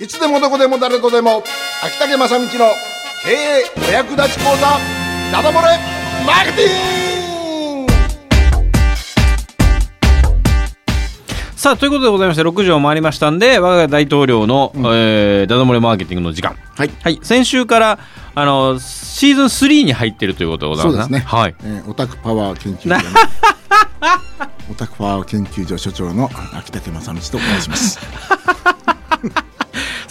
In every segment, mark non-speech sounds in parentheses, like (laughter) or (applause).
いつでもどこでも誰とでも秋竹正道の経営お役立ち講座ダダ漏れマーケティング！さあということでございまして6時を回りましたんで我が大統領の、えーダダ漏れマーケティングの時間。はい。はい。先週からあのシーズン3に入ってるということでございますそうですね。はい。えーオタクパワー研究所のオタクパワー研究所所長の秋竹正道と申します (laughs)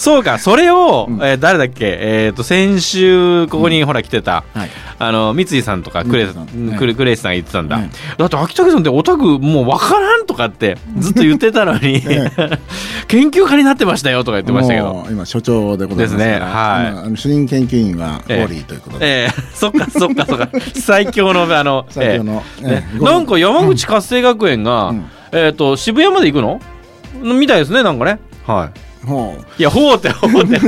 そうかそれを、えー誰だっけ？えっ、と先週ここにほら来てた、はい。あの三井さんとかクレ,、三井さん。はい。クレクレイスさんが言ってたんだ、はい。だって秋竹さんってオタクもう分からんとかってずっと言ってたのに、(laughs) え (laughs) 研究家になってましたよとか言ってましたけど。今所長でございますですねはい。主任研究員はホええ。ーリーということで、ええ。(laughs) そっかそっかそっか。最強のあの最強のええ。ねえ。えなんか山口活性学園が、うん。えっ、と渋谷まで行くのみたいですねなんかね。はいほういやほうってほうって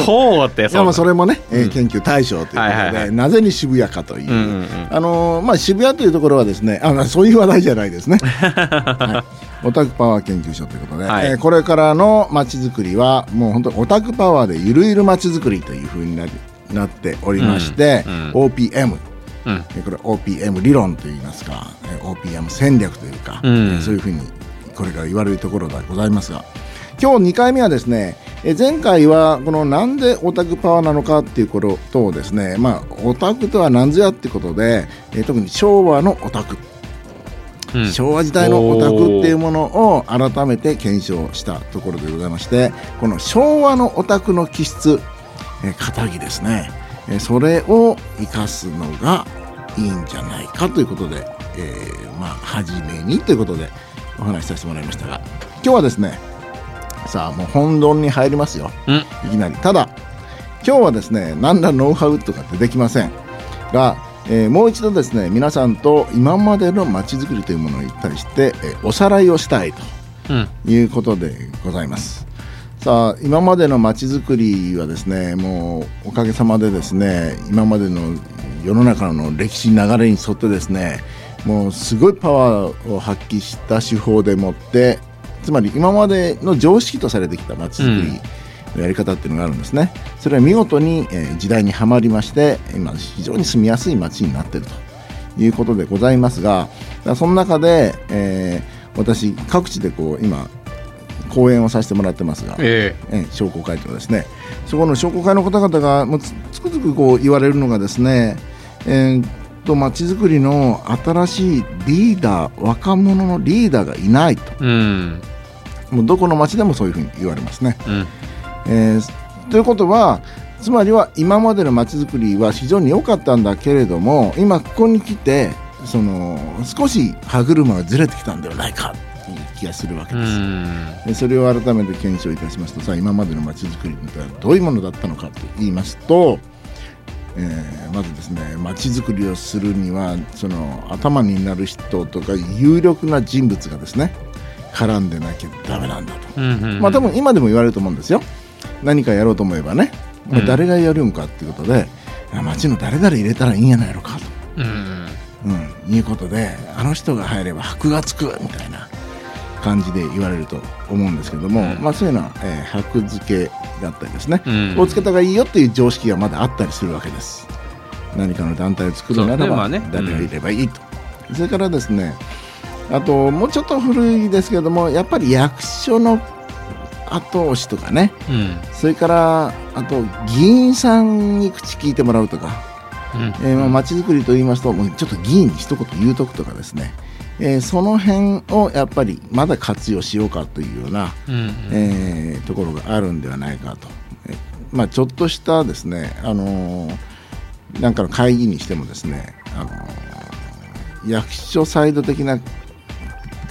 ほう。っていやまあそれれもね、えーうん研究対象ということで、はいはいはい。なぜに渋谷かという、うんうんうん。あのーまあ、渋谷というところはですねあまあそういう話題じゃないですね、(laughs) はい、オタクパワー研究所ということで、はい。えーこれからの街づくりはもう本当オタクパワーでゆるゆる街づくりというふうになりなっておりまして、うん OPM うん。えーこれ OPM 理論といいますか、えー OPM 戦略というか、うん。えーそういうふうにこれから言われるところでございますが今日2回目はですねえー前回はこのなんでオタクパワーなのかっていうことをですねまあオタクとは何ぞやってことで、えー特に昭和のオタク。うん。昭和時代のオタクっていうものを改めて検証したところでございましてこの昭和のオタクの気質、えー、肩着ですね、えーそれを生かすのがいいんじゃないかということで、えーまあ初めにということでお話しさせてもらいましたが今日はですねさあもう本論に入りますよ。うん。いきなり。ただ今日はですね何らノウハウとかってできません。が、えーもう一度ですね皆さんと今までの街づくりというものに対して、えーおさらいをしたいうん。ということでございます。さあ今までの街づくりはですねもうおかげさまでですね今までの世の中の歴史流れに沿ってですねもうすごいパワーを発揮した手法でもってつまり今までの常識とされてきた街づくりのやり方っていうのがあるんですね、それは見事に、えー時代にはまりまして今非常に住みやすい街になっているということでございますがその中で、えー私各地でこう今講演をさせてもらってますが、ええ。ー商工会とかですね。そこの商工会の方々がもうつつくづくこう言われるのがですねえーっと街づくりの新しいリーダー若者のリーダーがいないと。えうんもうどこの街でもそういうふうに言われますね。うんえーということはつまりは今までの街づくりは非常に良かったんだけれども今ここに来てその少し歯車がずれてきたんではないかという気がするわけうです。それを改めて検証いたしますとさあ今までの街づくりとはどういうものだったのかと言いますと、えーまずですね街づくりをするにはその頭になる人とか有力な人物がですね絡んでなきゃダメなんだと。うんうんまあ多分今でも言われると思うんですよ。何かやろうと思えばね、まあうん。誰がやるんかっていうことで、あ町の誰々入れたらいいんやないのかうんと、うん、いうことで、あの人が入れば箔がつくみたいな。感じで言われると思うんですけども、うん。まあそういうのは、えー箔付けだったりですね、うん。をつけた方がいいよっていう常識がまだあったりするわけです。何かの団体を作るならば、そうね。まあね。誰がいればいいと。それからですね、あともうちょっと古いですけども、やっぱり役所の後押しとかね、うん。それからあと議員さんに口聞いてもらうとか、うん。えーまあ街づくりと言いますともうちょっと議員に一言言うとくとかですね、えーその辺をやっぱりまだ活用しようかというような、うんえーところがあるんではないかと、えーまあ、ちょっとしたですね、あのーなんかの会議にしてもですね、あのー役所サイド的な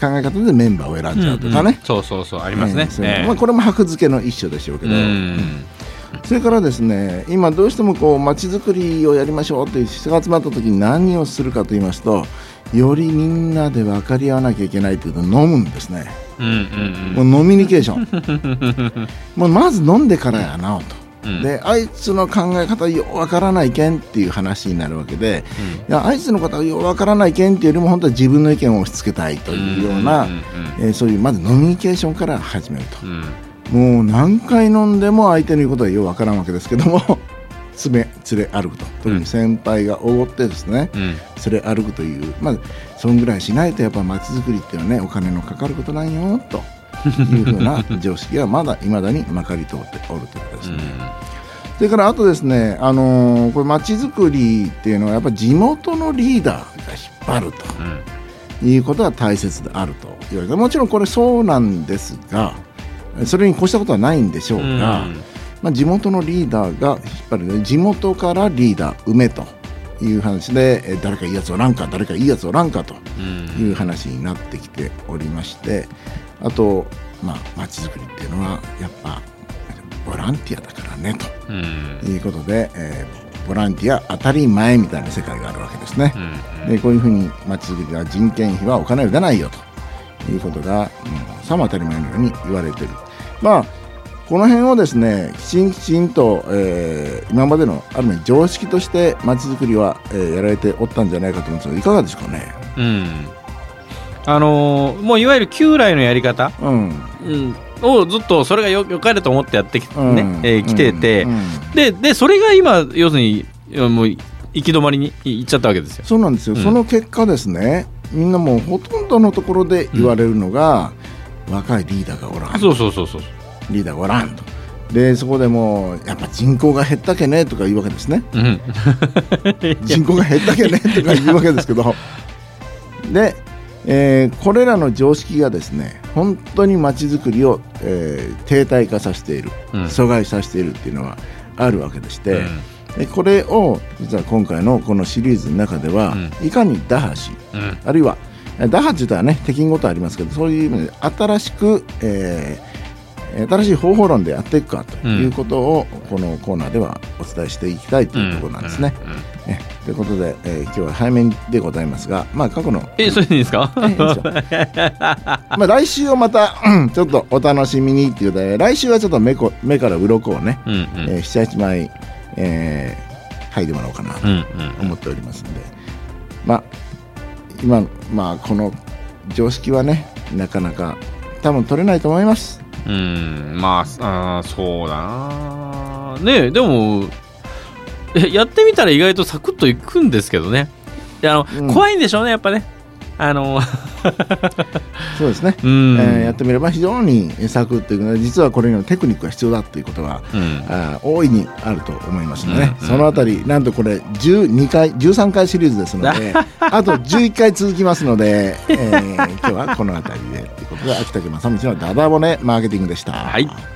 考え方でメンバーを選んじゃうとかね、そうそうそうありますね。えーそういうええまあ、これも箔付けの一種でしょうけうど、んそれからですね今どうしてもこう街づくりをやりましょうという人が集まった時に何をするかと言いますとよりみんなで分かり合わなきゃいけないというと飲むんですね。うんうん。もう飲みニケーション。(laughs) もうまず飲んでからやなと。うん。であいつの考え方ようわからないけんっていう話になるわけでいやあいつのことはようわからないけんっていうよりも本当は自分の意見を押し付けたいというような、んんえーそういうまずノミニケーションから始めると。うん。もう何回飲んでも相手の言うことはようわからんわけですけども詰め連れ歩くと。特に先輩がおごってですね、うん。連れ歩くというまあそんぐらいしないとやっぱ街づくりっていうのはねお金のかかることなんよというふうな常識がまだいまだにまかり通っておるということですね。それからあとですね、あのーこれ街づくりっていうのはやっぱり地元のリーダーが引っ張ると。うんいうことが大切であると言われてもちろんこれそうなんですがそれに越したことはないんでしょうが、うんまあ、地元のリーダーが引っ張る、ね、地元からリーダー埋めという話でえ誰かいいやつおらんか誰かいいやつおらんかとうんいう話になってきておりましてあとまあ街づくりっていうのはやっぱボランティアだからねうんということで、えーボランティア当たり前みたいな世界があるわけですね。うんでこういうふうに町づくりは人件費はお金を出ないよということが、うん、さも当たり前のように言われている。まあこの辺をですねきちんきちんと、えー今までのある意味常識として町づくりは、えーやられておったんじゃないかと思うんですがいかがですかね？うんあのーもういわゆる旧来のやり方、うん。うん、をずっとそれがよよかれと思ってやってき,、うん。ねえー来てて、うん。うん。ででそれが今要するにもう行き止まりにいっちゃったわけですよ。そうなんですよ、うん。その結果ですねみんなもうほとんどのところで言われるのが、若いリーダーがおらんそうそうそうそう。リーダーがおらんと。でそこでもうやっぱ人口が減ったけねとか言うわけですね。うん、人口が減ったけねとか言うわけですけど。(laughs) で、えーこれらの常識がですね本当に街づくりを、えー停滞化させているうん。阻害させているっていうのはあるわけでして、うん。でこれを実は今回のこのシリーズの中では、いかに打破しうん。あるいはえ打破って言ったらね敵ごとありますけどそういう意味で新しく、えー新しい方法論でやっていくかということを、このコーナーではお伝えしていきたいというところなんですね。ということで、えー今日は早めでございますが、まあ、過去の、えそれでいいですか？えいいですよ。(laughs) まあ、来週をまたうんちょっとお楽しみにっていうことで来週はちょっと目こ目から鱗をね、うんうん。えー、78枚、えー、剥いでもらおうかなとうんうん。思っておりますんで、まあ今まあこの常識はねなかなか多分取れないと思います。うんまああーそうだな。ねえでもえやってみたら意外とサクッといくんですけどね。であの、うん。怖いんでしょうねやっぱね。あの (laughs) そうですね、うん、えーやってみれば非常にサクッというので実はこれにはテクニックが必要だということはうん。あー大いにあると思いますのでね、うん。そのあたりなんとこれ12回13回シリーズですのであと11回続きますので、えー今日はこのあたりでということで秋竹正道のダダボネマーケティングでした。はい